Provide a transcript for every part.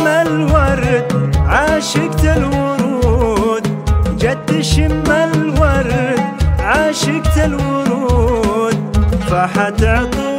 شم الورد عاشقت الورود. جد شم الورد عاشقت الورود. فحت عطر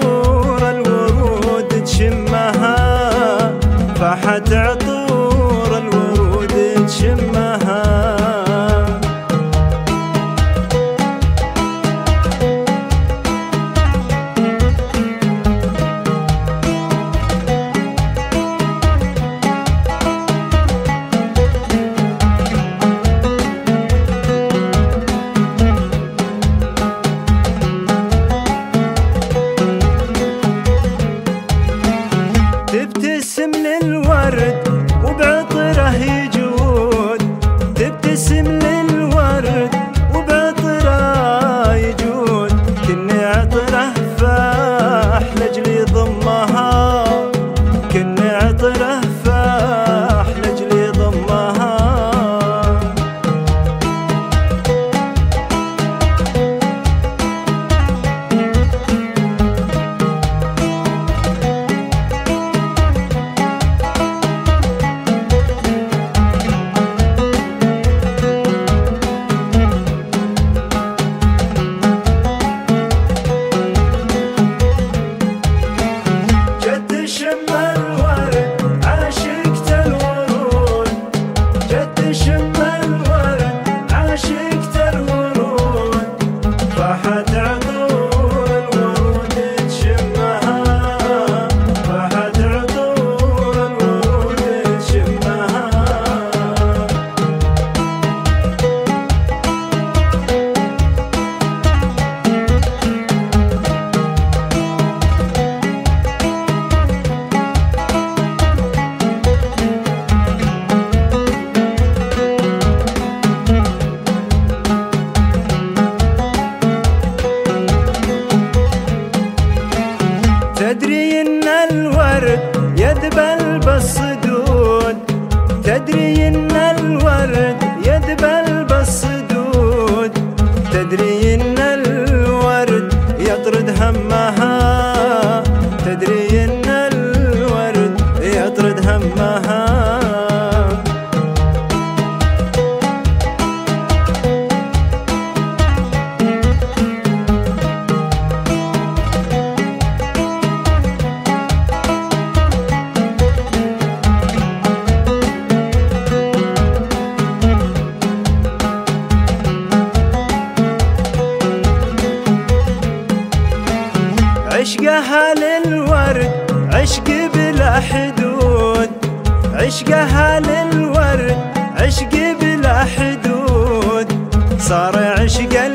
تدري إن الورد يدبل بالصدود. تدري إن الورد يدبل بالصدود. تدري عشقها للورد عشق بلا حدود. عشقها للورد عشق بلا حدود. صار عشق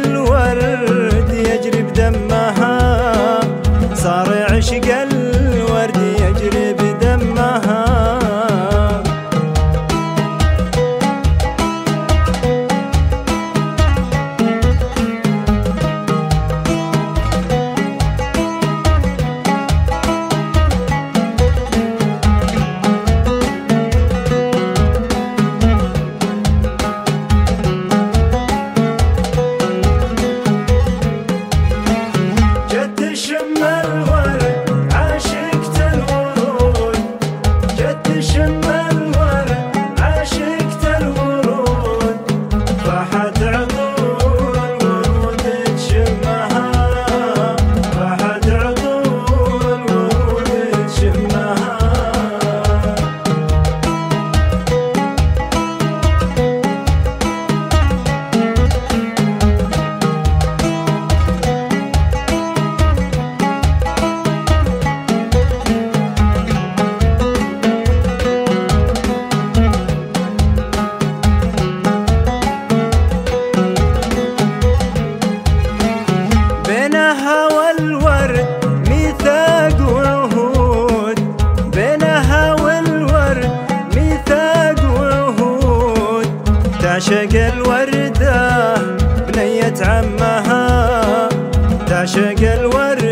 Well. عمها تعشق الورد